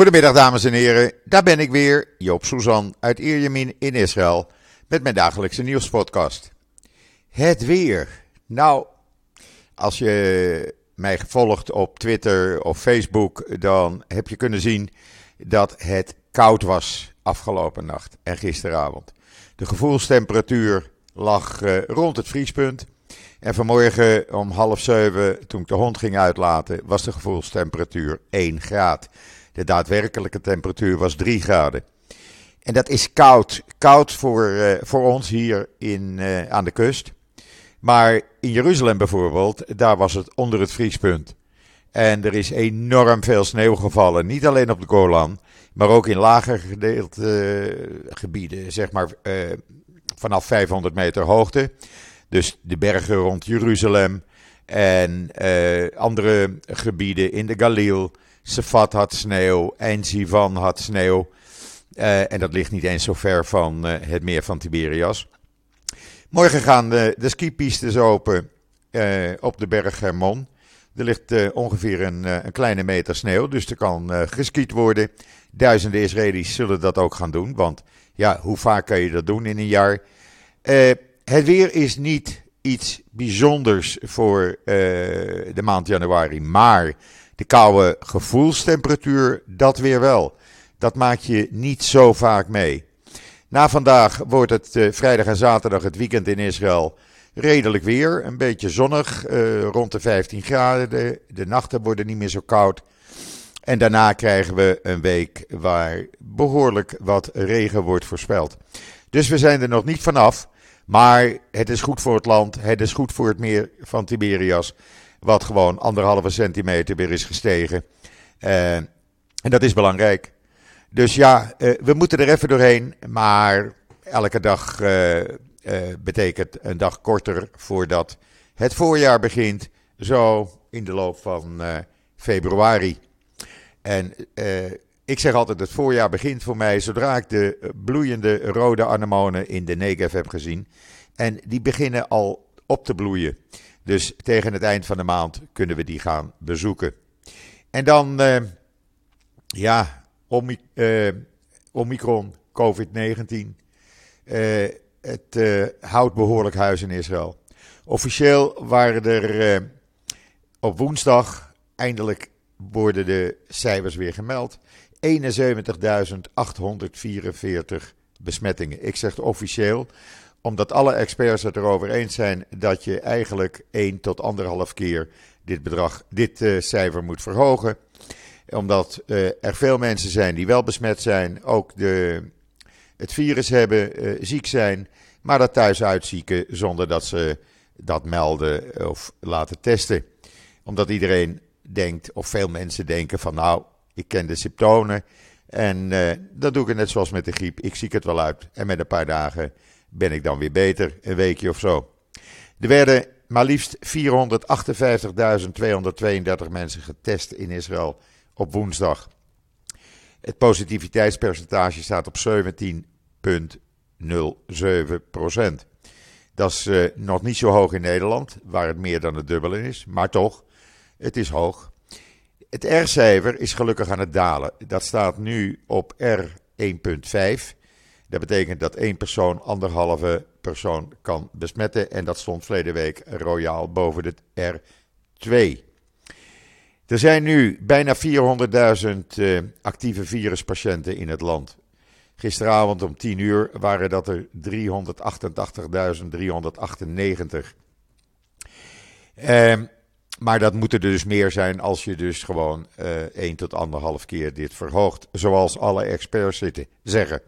Goedemiddag dames en heren, daar ben ik weer, Joop Suzan uit Ierjemien in Israël met mijn dagelijkse nieuwspodcast. Het weer. Nou, als je mij volgt op Twitter of Facebook, dan heb je kunnen zien dat het koud was afgelopen nacht en gisteravond. De gevoelstemperatuur lag eh, rond het vriespunt. En vanmorgen om half zeven, toen ik de hond ging uitlaten, was de gevoelstemperatuur 1 graad. De daadwerkelijke temperatuur was 3 graden. En dat is koud. Koud voor, uh, voor ons hier in, uh, aan de kust. Maar in Jeruzalem bijvoorbeeld, daar was het onder het vriespunt. En er is enorm veel sneeuw gevallen. Niet alleen op de Golan, maar ook in lager gedeelte uh, gebieden. Zeg maar vanaf 500 meter hoogte. Dus de bergen rond Jeruzalem en andere gebieden in de Galil. Sefat had sneeuw, Sivan had sneeuw. Uh, en dat ligt niet eens zo ver van uh, het meer van Tiberias. Morgen gaan de, de skipistes open uh, op de berg Hermon. Er ligt ongeveer een, een, kleine meter sneeuw, dus er kan geskiet worden. Duizenden Israëli's zullen dat ook gaan doen, want ja, hoe vaak kan je dat doen in een jaar? het weer is niet iets bijzonders voor de maand januari, maar de koude gevoelstemperatuur, dat weer wel. Dat maak je niet zo vaak mee. Na vandaag wordt het uh, vrijdag en zaterdag het weekend in Israël redelijk weer. Een beetje zonnig, uh, rond de 15 graden. De, de, nachten worden niet meer zo koud. En daarna krijgen we een week waar behoorlijk wat regen wordt voorspeld. Dus we zijn er nog niet vanaf. Maar het is goed voor het land. Het is goed voor het meer van Tiberias. Wat gewoon anderhalve centimeter weer is gestegen. Uh, en dat is belangrijk. Dus ja, uh, we moeten er even doorheen. Maar elke dag uh, betekent een dag korter voordat het voorjaar begint. Zo in de loop van februari. En ik zeg altijd: het voorjaar begint voor mij zodra ik de bloeiende rode anemonen in de Negev heb gezien. En die beginnen al op te bloeien. Dus tegen het eind van de maand kunnen we die gaan bezoeken. En dan, uh, ja, Omi uh, Omicron, COVID-19. Uh, het houdt behoorlijk huis in Israël. Officieel waren er op woensdag, eindelijk worden de cijfers weer gemeld, 71.844 besmettingen. Ik zeg officieel, omdat alle experts het erover eens zijn dat je eigenlijk 1 tot 1,5 keer dit bedrag, dit uh, cijfer moet verhogen. Omdat uh, er veel mensen zijn die wel besmet zijn, ook de, het virus hebben, uh, ziek zijn, maar dat thuis uitzieken zonder dat ze dat melden of laten testen. Omdat iedereen denkt, of veel mensen denken van nou, ik ken de symptomen en dat doe ik net zoals met de griep. Ik ziek het wel uit en met een paar dagen ben ik dan weer beter, een weekje of zo. Er werden maar liefst 458.232 mensen getest in Israël op woensdag. Het positiviteitspercentage staat op 17,07 procent. Dat is uh, nog niet zo hoog in Nederland, waar het meer dan het dubbele is, maar toch, het is hoog. Het R-cijfer is gelukkig aan het dalen. Dat staat nu op R1,5. Dat betekent dat één persoon anderhalve persoon kan besmetten. En dat stond verleden week royaal boven de R2. Er zijn nu bijna 400.000 uh, eh, actieve viruspatiënten in het land. Gisteravond om 10 uur waren dat er 388.398. Uh, maar dat moeten er dus meer zijn als je dus gewoon eh, 1 tot 1,5 keer dit verhoogt. Zoals alle experts zitten, zeggen.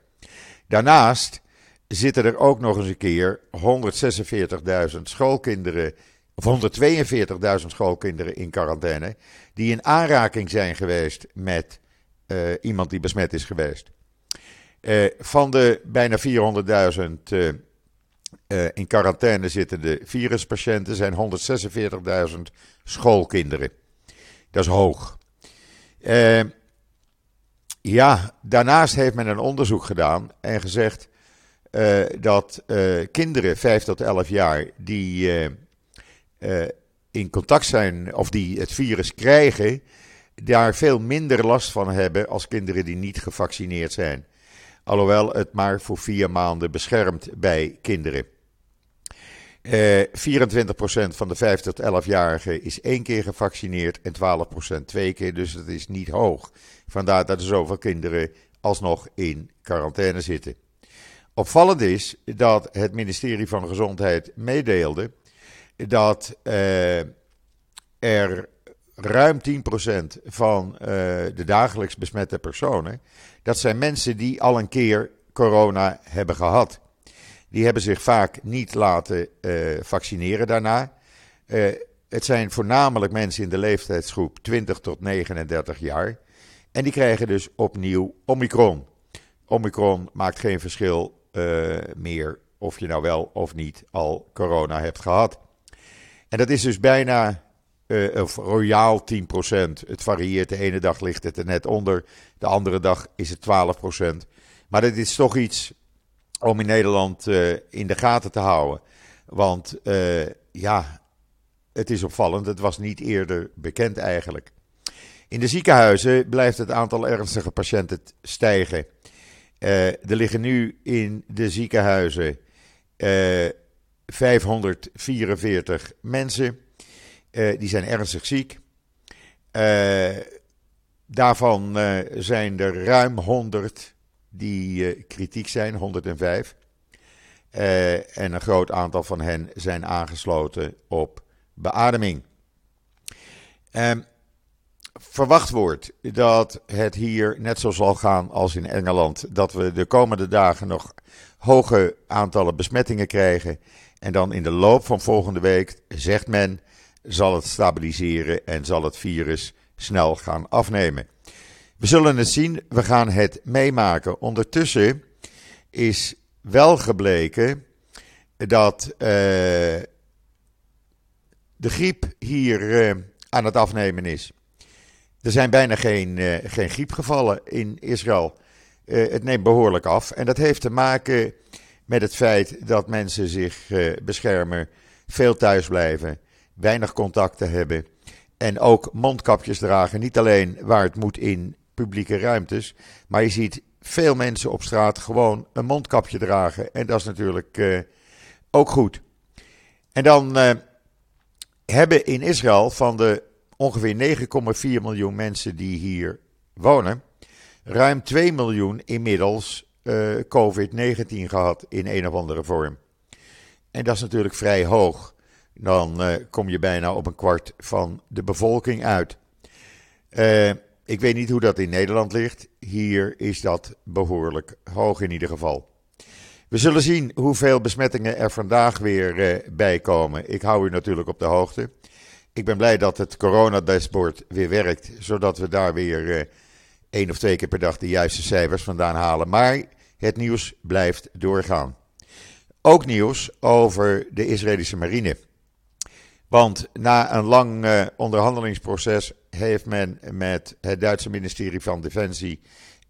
Daarnaast zitten er ook nog eens een keer 146.000 schoolkinderen, of 142.000 schoolkinderen in quarantaine, die in aanraking zijn geweest met uh, iemand die besmet is geweest. Uh, van de bijna 400.000 uh, uh, in quarantaine zittende viruspatiënten zijn 146.000 schoolkinderen. Dat is hoog. Ja, daarnaast heeft men een onderzoek gedaan en gezegd uh, dat uh, kinderen 5 tot 11 jaar die uh, in contact zijn of die het virus krijgen, daar veel minder last van hebben als kinderen die niet gevaccineerd zijn. Alhoewel het maar voor vier maanden beschermt bij kinderen. Eh, 24% van de 5 tot 11-jarigen is één keer gevaccineerd en 12% twee keer, dus het is niet hoog. Vandaar dat er zoveel kinderen alsnog in quarantaine zitten. Opvallend is dat het ministerie van Gezondheid meedeelde dat uh, er ruim 10% van uh, de dagelijks besmette personen, dat zijn mensen die al een keer corona hebben gehad. Die hebben zich vaak niet laten uh, vaccineren daarna. het zijn voornamelijk mensen in de leeftijdsgroep 20 tot 39 jaar. En die krijgen dus opnieuw Omicron. Omicron maakt geen verschil uh, meer of je nou wel of niet al corona hebt gehad. En dat is dus bijna, uh, of royaal 10%. Het varieert, de ene dag ligt het er net onder, de andere dag is het 12%. Maar dit is toch iets om in Nederland uh, in de gaten te houden. Want ja, het is opvallend, het was niet eerder bekend eigenlijk. In de ziekenhuizen blijft het aantal ernstige patiënten stijgen. Uh, er liggen nu in de ziekenhuizen uh, eh, 544 mensen. Die zijn ernstig ziek. daarvan zijn er ruim 100 die kritiek zijn, 105. en een groot aantal van hen zijn aangesloten op beademing. Um, verwacht wordt dat het hier net zo zal gaan als in Engeland. Dat we de komende dagen nog hoge aantallen besmettingen krijgen. En dan in de loop van volgende week, zegt men, zal het stabiliseren en zal het virus snel gaan afnemen. We zullen het zien, we gaan het meemaken. Ondertussen is wel gebleken dat uh, de griep hier uh, aan het afnemen is. Er zijn bijna geen, uh, geen griepgevallen in Israël. Het neemt behoorlijk af. En dat heeft te maken met het feit dat mensen zich beschermen, veel thuis blijven, weinig contacten hebben. En ook mondkapjes dragen. Niet alleen waar het moet in publieke ruimtes. Maar je ziet veel mensen op straat gewoon een mondkapje dragen. En dat is natuurlijk ook goed. En dan hebben in Israël van de ongeveer 9,4 miljoen mensen die hier wonen, ruim 2 miljoen inmiddels uh, COVID-19 gehad in een of andere vorm. En dat is natuurlijk vrij hoog. Dan uh, kom je bijna op een kwart van de bevolking uit. Uh, ik weet niet hoe dat in Nederland ligt. Hier is dat behoorlijk hoog in ieder geval. We zullen zien hoeveel besmettingen er vandaag weer bij komen. Ik hou u natuurlijk op de hoogte. Ik ben blij dat het coronadashboard weer werkt, zodat we daar weer uh, één of twee keer per dag de juiste cijfers vandaan halen. Maar het nieuws blijft doorgaan. Ook nieuws over de Israëlische marine. Want na een lang uh, onderhandelingsproces heeft men met het Duitse ministerie van Defensie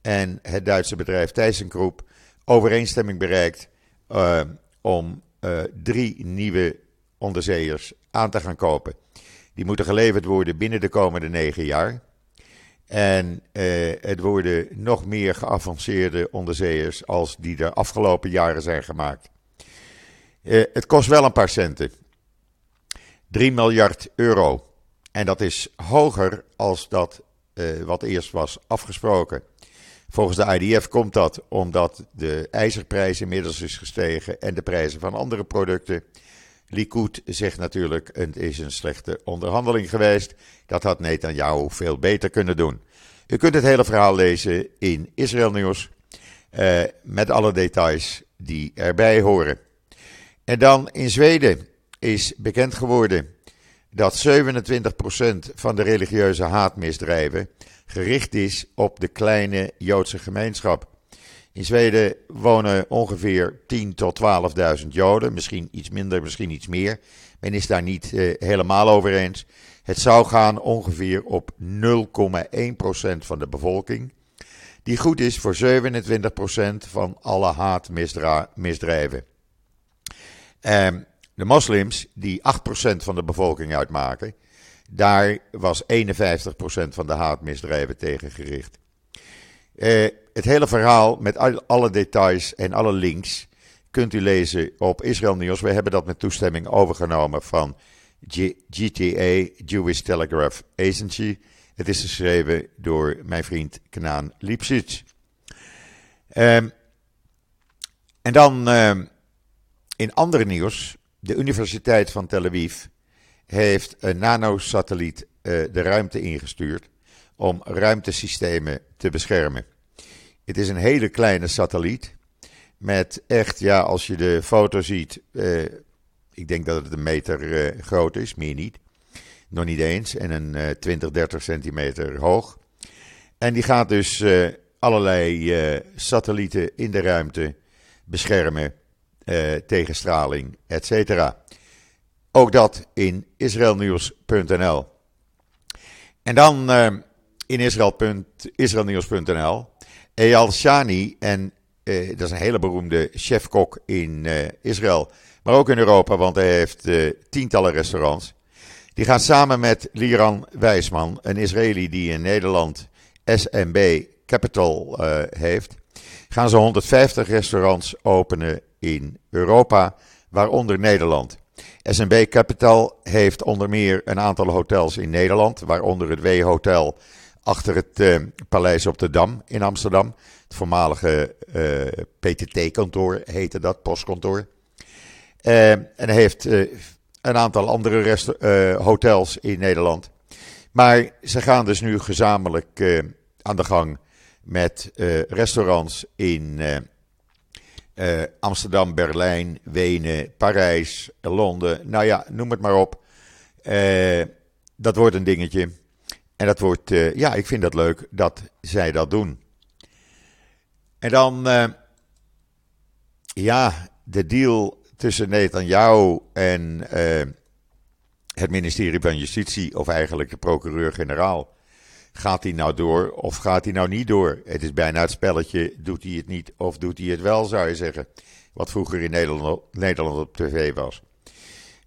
en het Duitse bedrijf ThyssenKrupp overeenstemming bereikt uh, om drie nieuwe onderzeeërs aan te gaan kopen. Die moeten geleverd worden binnen de komende negen jaar. En eh, het worden nog meer geavanceerde onderzeeërs als die de afgelopen jaren zijn gemaakt. Eh, het kost wel een paar centen. 3 miljard euro. En dat is hoger als dat eh, wat eerst was afgesproken. Volgens de IDF komt dat omdat de ijzerprijs inmiddels is gestegen en de prijzen van andere producten. Likud zegt natuurlijk: het is een slechte onderhandeling geweest. Dat had Netanyahu veel beter kunnen doen. U kunt het hele verhaal lezen in Israël Nieuws. Uh, met alle details die erbij horen. En dan in Zweden is bekend geworden dat 27% van de religieuze haatmisdrijven gericht is op de kleine Joodse gemeenschap. In Zweden wonen ongeveer 10.000 tot 12.000 Joden, misschien iets minder, misschien iets meer. Men is daar niet uh, helemaal over eens. Het zou gaan ongeveer op 0,1% van de bevolking, die goed is voor 27% van alle haatmisdrijven. Um, de moslims, die 8% van de bevolking uitmaken, Daar was 51% van de haatmisdrijven tegen gericht. Eh, het hele verhaal met alle details en alle links kunt u lezen op Israël Nieuws. We hebben dat met toestemming overgenomen van GTA, Jewish Telegraph Agency. Het is geschreven door mijn vriend Knaan Lipsitz. Um, en dan um, in andere nieuws. De Universiteit van Tel Aviv heeft een nanosatelliet uh, de ruimte ingestuurd om ruimtesystemen te beschermen. Het is een hele kleine satelliet met echt, ja, als je de foto ziet, uh, ik denk dat het een meter uh, groot is, meer niet. Nog niet eens. En een uh, 20, 30 centimeter hoog. En die gaat dus allerlei satellieten in de ruimte beschermen tegen straling, et cetera. Ook dat in israelnieuws.nl. En dan in israelnieuws.nl. Eyal Shani en uh, dat is een hele beroemde chefkok in Israël, maar ook in Europa, want hij heeft tientallen restaurants. Die gaat samen met Liran Wijsman, een Israëli die in Nederland SMB Capital heeft, gaan ze 150 restaurants openen in Europa, waaronder Nederland. SMB Capital heeft onder meer een aantal hotels in Nederland, waaronder het W-hotel achter het Paleis op de Dam in Amsterdam. Het voormalige eh, PTT-kantoor heette dat, postkantoor. Uh, en heeft een aantal andere hotels in Nederland. Maar ze gaan dus nu gezamenlijk aan de gang met restaurants in Amsterdam, Berlijn, Wenen, Parijs, Londen. Nou ja, noem het maar op. dat wordt een dingetje. En dat wordt, ja, ik vind dat leuk dat zij dat doen. En dan, ja, de deal tussen Netanyahu en het ministerie van Justitie, of eigenlijk de procureur-generaal. Gaat hij nou door of gaat hij nou niet door? Het is bijna het spelletje, doet hij het niet of doet hij het wel, zou je zeggen. Wat vroeger in Nederland, Nederland op tv was.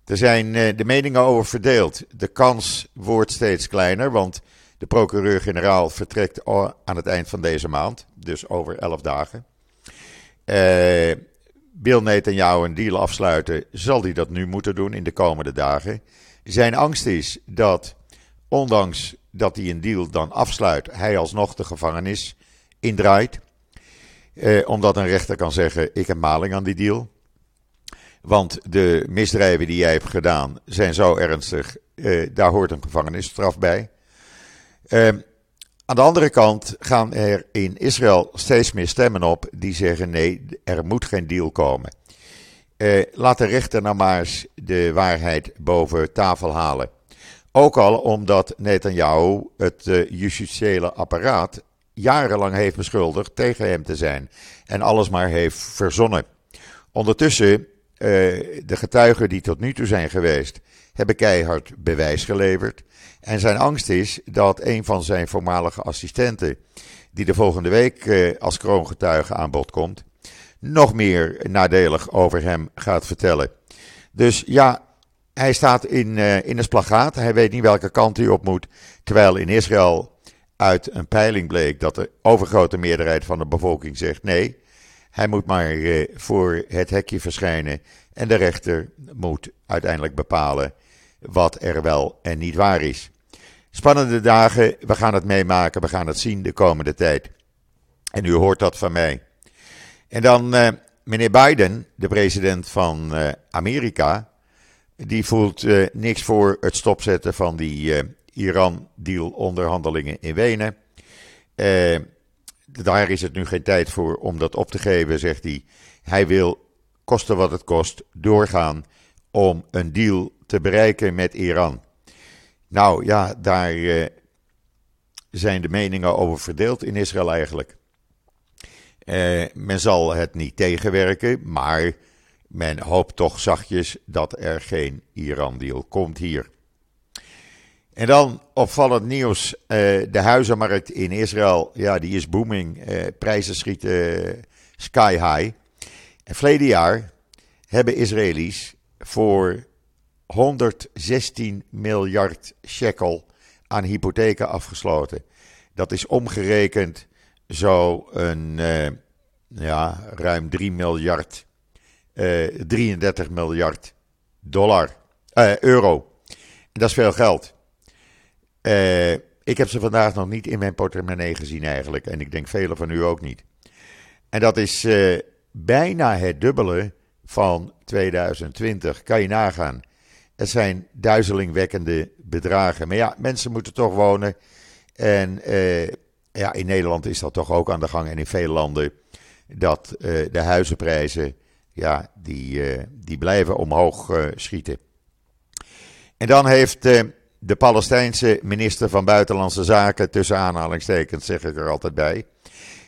Er zijn uh, de meningen over verdeeld. De kans wordt steeds kleiner, want de procureur-generaal vertrekt aan het eind van deze maand, dus over elf dagen. Uh, Bill Netanyahu een deal afsluiten, zal hij dat nu moeten doen in de komende dagen. Zijn angst is dat, ondanks dat hij een deal dan afsluit, hij alsnog de gevangenis indraait. Uh, omdat een rechter kan zeggen: Ik heb maling aan die deal. Want de misdrijven die jij hebt gedaan zijn zo ernstig, uh, daar hoort een gevangenisstraf bij. Uh, aan de andere kant gaan er in Israël steeds meer stemmen op die zeggen: nee, er moet geen deal komen. Uh, laat de rechter nou maar eens de waarheid boven tafel halen. Ook al omdat Netanyahu het uh, justitiële apparaat jarenlang heeft beschuldigd tegen hem te zijn en alles maar heeft verzonnen. Ondertussen, uh, de getuigen die tot nu toe zijn geweest, hebben keihard bewijs geleverd. En zijn angst is dat een van zijn voormalige assistenten, die de volgende week eh, als kroongetuige aan bod komt, nog meer nadelig over hem gaat vertellen. Dus ja, hij staat in, uh, in een splagaat. Hij weet niet welke kant hij op moet. Terwijl in Israël uit een peiling bleek dat de overgrote meerderheid van de bevolking zegt nee. Hij moet maar uh, voor het hekje verschijnen. En de rechter moet uiteindelijk bepalen wat er wel en niet waar is. Spannende dagen, we gaan het meemaken, we gaan het zien de komende tijd. En u hoort dat van mij. En dan uh, meneer Biden, de president van Amerika, die voelt uh, niks voor het stopzetten van die Iran-deal onderhandelingen in Wenen. daar is het nu geen tijd voor om dat op te geven, zegt hij. Hij wil, koste wat het kost, doorgaan om een deal te bereiken met Iran. Nou ja, daar zijn de meningen over verdeeld in Israël eigenlijk. Men zal het niet tegenwerken, maar men hoopt toch zachtjes dat er geen Iran-deal komt hier. En dan opvallend nieuws: uh, de huizenmarkt in Israël, ja, die is booming. prijzen schieten sky high. En verleden jaar hebben Israëli's voor 116 miljard shekel aan hypotheken afgesloten. Dat is omgerekend zo een uh, ja, ruim 3 miljard, 33 miljard dollar, uh, euro. Dat is veel geld. Uh, ik heb ze vandaag nog niet in mijn portemonnee gezien eigenlijk. En ik denk velen van u ook niet. En dat is bijna het dubbele van 2020. Kan je nagaan. Het zijn duizelingwekkende bedragen. Maar ja, mensen moeten toch wonen. En ja, in Nederland is dat toch ook aan de gang. En in veel landen dat de huizenprijzen, ja, die, die blijven omhoog schieten. En dan heeft de Palestijnse minister van Buitenlandse Zaken, tussen aanhalingstekens zeg ik er altijd bij,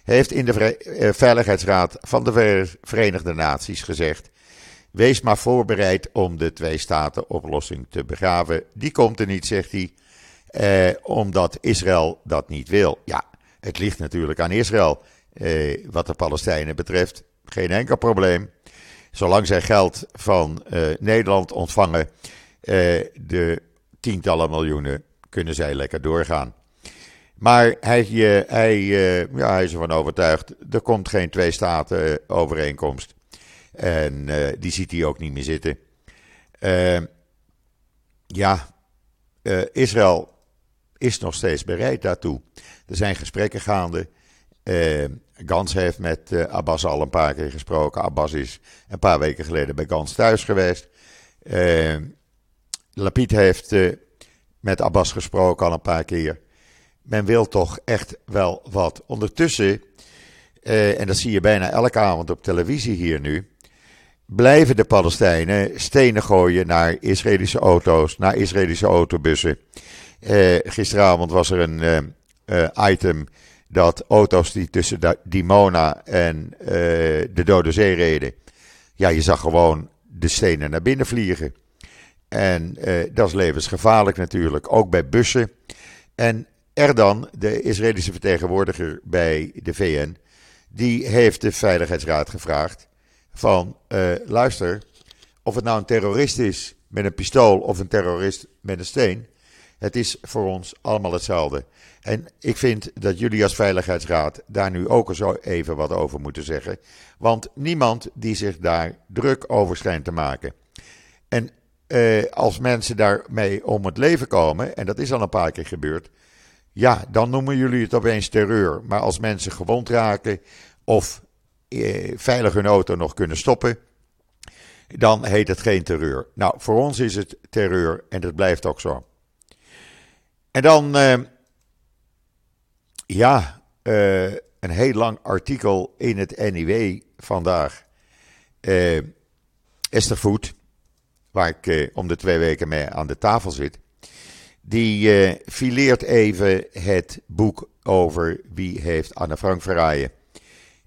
heeft in de eh, Veiligheidsraad van de Verenigde Naties gezegd: Wees maar voorbereid om de twee-staten-oplossing te begraven. Die komt er niet, zegt hij, eh, omdat Israël dat niet wil. Ja, het ligt natuurlijk aan Israël. Eh, wat de Palestijnen betreft, geen enkel probleem. Zolang zij geld van eh, Nederland ontvangen, eh, de tientallen miljoenen kunnen zij lekker doorgaan. Maar hij, eh, ja, hij is ervan overtuigd, er komt geen twee-staten-overeenkomst. En uh, die ziet hij ook niet meer zitten. Uh, ja, Israël is nog steeds bereid daartoe. Er zijn gesprekken gaande. Gans heeft met Abbas al een paar keer gesproken. Abbas is een paar weken geleden bij Gans thuis geweest. Lapid heeft uh, met Abbas gesproken al een paar keer. Men wil toch echt wel wat. Ondertussen, uh, en dat zie je bijna elke avond op televisie hier nu, blijven de Palestijnen stenen gooien naar Israëlische auto's, naar Israëlische autobussen. Uh, gisteravond was er een item dat auto's die tussen Dimona en de Dode Zee reden, ja, je zag gewoon de stenen naar binnen vliegen. En uh, dat is levensgevaarlijk natuurlijk, ook bij bussen. En Erdan, de Israëlische vertegenwoordiger bij de VN, die heeft de Veiligheidsraad gevraagd van uh, luister, of het nou een terrorist is met een pistool of een terrorist met een steen, het is voor ons allemaal hetzelfde. En ik vind dat jullie als Veiligheidsraad daar nu ook eens even wat over moeten zeggen. Want niemand die zich daar druk over schijnt te maken. En eh, als mensen daarmee om het leven komen, en dat is al een paar keer gebeurd, ja, dan noemen jullie het opeens terreur. Maar als mensen gewond raken of eh, veilig hun auto nog kunnen stoppen, dan heet het geen terreur. Nou, voor ons is het terreur en dat blijft ook zo. En dan, eh, ja, uh, een heel lang artikel in het NIW vandaag. Uh, Esther Voet, waar ik om de twee weken mee aan de tafel zit, die fileert even het boek over wie heeft Anne Frank verraaien.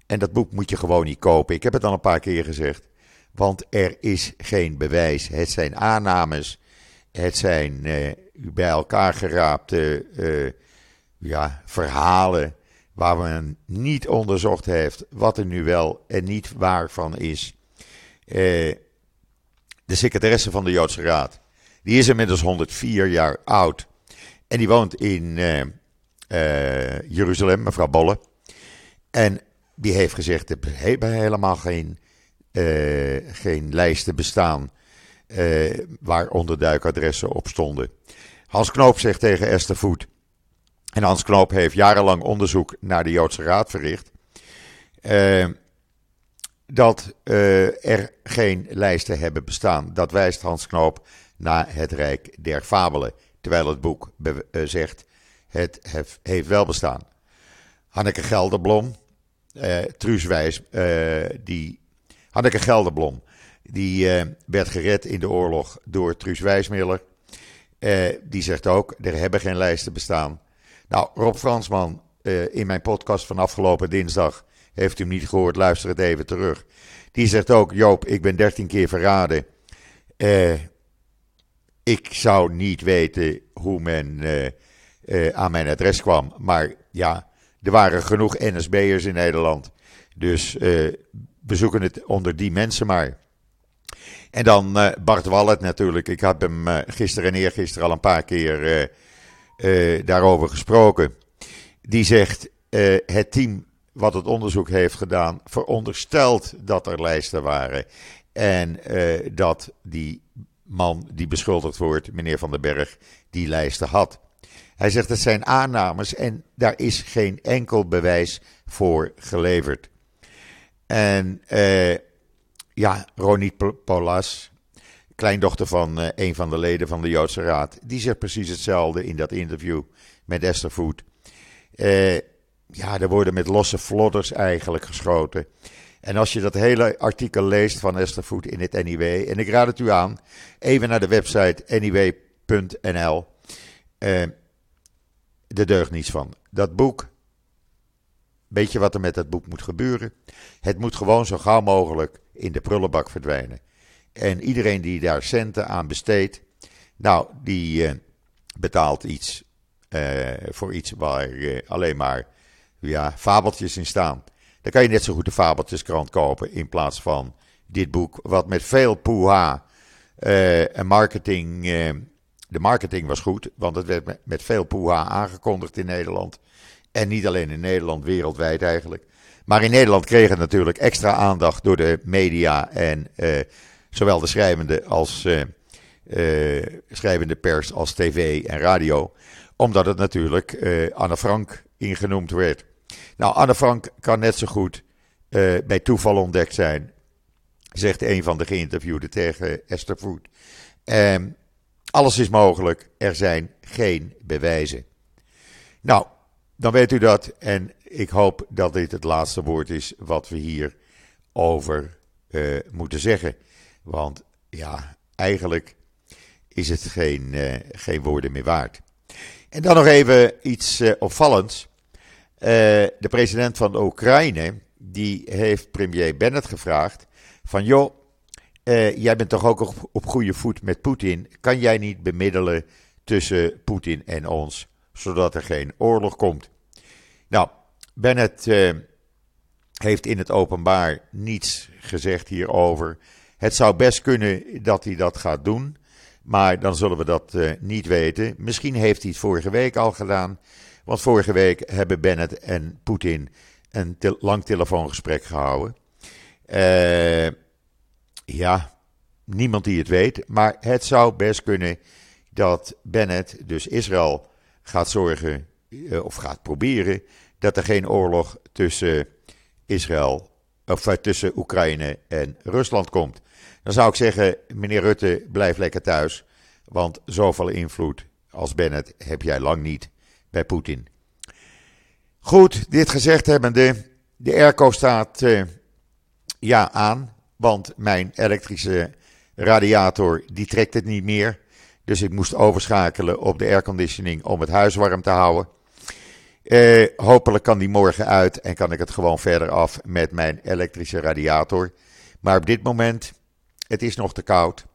En dat boek moet je gewoon niet kopen. Ik heb het al een paar keer gezegd. Want er is geen bewijs. Het zijn aannames. Het zijn uh, bij elkaar geraapte ja, verhalen. Waar men niet onderzocht heeft wat er nu wel en niet waar van is. Uh, de secretaresse van de Joodse Raad. Die is inmiddels 104 jaar oud. En die woont in Jeruzalem, mevrouw Bolle. En die heeft gezegd: er hebben helemaal geen, geen lijsten bestaan. Waar onderduikadressen op stonden. Hans Knoop zegt tegen Esther Voet. En Hans Knoop heeft jarenlang onderzoek naar de Joodse Raad verricht dat uh, er geen lijsten hebben bestaan. Dat wijst Hans Knoop naar het Rijk der Fabelen. Terwijl het boek uh, zegt, het heeft wel bestaan. Hanneke Gelderblom, uh, Truus Wijs, die... Hanneke Gelderblom, die werd gered in de oorlog door Truus Wijsmiller. die zegt ook, er hebben geen lijsten bestaan. Nou, Rob Fransman, in mijn podcast van afgelopen dinsdag heeft u hem niet gehoord, luister het even terug. Die zegt ook: Joop, ik ben dertien keer verraden. Uh, ik zou niet weten hoe men uh, uh, aan mijn adres kwam. Maar ja, er waren genoeg NSB'ers in Nederland. Dus we zoeken het onder die mensen maar. En dan uh, Bart Wallet natuurlijk. Ik heb hem uh, gisteren en eergisteren al een paar keer uh, daarover gesproken. Die zegt: het team wat het onderzoek heeft gedaan, veronderstelt dat er lijsten waren. En dat die man die beschuldigd wordt, meneer Van den Berg, die lijsten had. Hij zegt: het zijn aannames en daar is geen enkel bewijs voor geleverd. En ja, Ronit Polas, kleindochter van uh, een van de leden van de Joodse Raad, die zegt precies hetzelfde in dat interview met Esther Food. Uh, ja, er worden met losse vlodders eigenlijk geschoten. En als je dat hele artikel leest van Esther Food in het NIW, en ik raad het u aan, even naar de website niw.nl. Uh, er deugt niets van. Dat boek, weet je wat er met dat boek moet gebeuren? Het moet gewoon zo gauw mogelijk in de prullenbak verdwijnen. En iedereen die daar centen aan besteedt, nou, die uh, betaalt iets uh, voor iets waar uh, alleen maar ja, fabeltjes in staan. Dan kan je net zo goed de fabeltjeskrant kopen in plaats van dit boek, wat met veel poeha en marketing. de marketing was goed, want het werd met veel poeha aangekondigd in Nederland. En niet alleen in Nederland, wereldwijd eigenlijk. Maar in Nederland kreeg het natuurlijk extra aandacht door de media en uh, zowel de schrijvende als uh, uh, schrijvende pers als tv en radio. Omdat het natuurlijk Anne Frank ingenoemd werd. Nou, Anne Frank kan net zo goed bij toeval ontdekt zijn, zegt een van de geïnterviewden tegen Esther Voet. Ehm, alles is mogelijk, er zijn geen bewijzen. Nou, dan weet u dat. En ik hoop dat dit het laatste woord is wat we hier over uh, moeten zeggen. Want ja, eigenlijk is het geen, uh, geen woorden meer waard. En dan nog even iets uh, opvallends. de president van de Oekraïne, die heeft premier Bennett gevraagd van joh, jij bent toch ook op, op goede voet met Poetin. Kan jij niet bemiddelen tussen Poetin en ons, zodat er geen oorlog komt? Nou, Bennett uh, heeft in het openbaar niets gezegd hierover. Het zou best kunnen dat hij dat gaat doen, maar dan zullen we dat uh, niet weten. Misschien heeft hij het vorige week al gedaan, want vorige week hebben Bennett en Poetin een lang telefoongesprek gehouden. Uh, ja, niemand die het weet, maar het zou best kunnen dat Bennett, dus Israël, gaat zorgen of gaat proberen dat er geen oorlog tussen Israël, of eh, tussen Oekraïne en Rusland komt. Dan zou ik zeggen, meneer Rutte, blijf lekker thuis. Want zoveel invloed als Bennett heb jij lang niet bij Poetin. Goed, dit gezegd hebbende, de airco staat uh, ja aan, want mijn elektrische radiator die trekt het niet meer. Dus ik moest overschakelen op de airconditioning om het huis warm te houden. Uh, hopelijk kan die morgen uit en kan ik het gewoon verder af met mijn elektrische radiator. Maar op dit moment, het is nog te koud.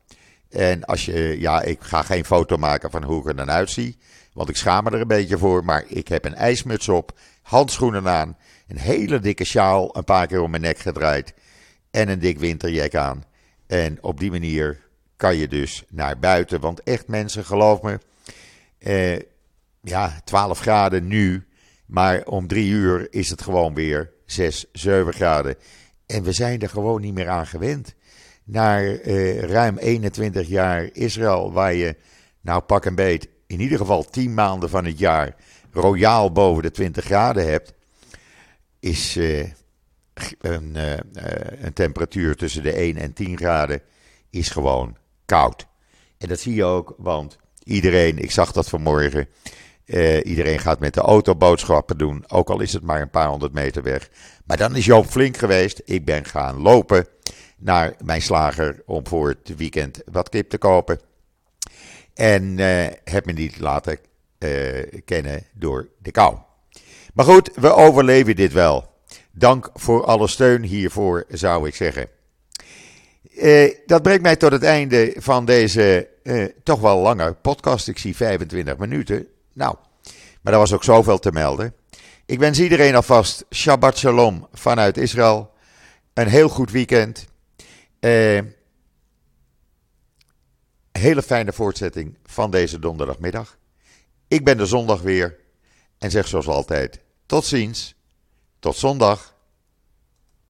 En als je, ja, ik ga geen foto maken van hoe ik er dan uitzie. Want ik schaam me er een beetje voor. Maar ik heb een ijsmuts op, handschoenen aan, een hele dikke sjaal een paar keer om mijn nek gedraaid. En een dik winterjack aan. En op die manier kan je dus naar buiten. Want echt mensen, geloof me. Uh, ja, 12 graden nu. Maar om drie uur is het gewoon weer 6, 7 graden. En we zijn er gewoon niet meer aan gewend. Na uh, ruim 21 jaar Israël, waar je, nou pak een beet, in ieder geval 10 maanden van het jaar royaal boven de 20 graden hebt, is uh, een, uh, een temperatuur tussen de 1 en 10 graden is gewoon koud. En dat zie je ook, want iedereen, ik zag dat vanmorgen, uh, iedereen gaat met de auto boodschappen doen, ook al is het maar een paar honderd meter weg. Maar dan is Joop flink geweest. Ik ben gaan lopen naar mijn slager om voor het weekend wat kip te kopen. En uh, heb me niet laten uh, kennen door de kou. Maar goed, we overleven dit wel. Dank voor alle steun hiervoor, zou ik zeggen. dat brengt mij tot het einde van deze toch wel lange podcast. Ik zie 25 minuten. Nou, maar er was ook zoveel te melden. Ik wens iedereen alvast Shabbat Shalom vanuit Israël. Een heel goed weekend. Eh, hele fijne voortzetting van deze donderdagmiddag. Ik ben de zondag weer en zeg zoals altijd: tot ziens, tot zondag.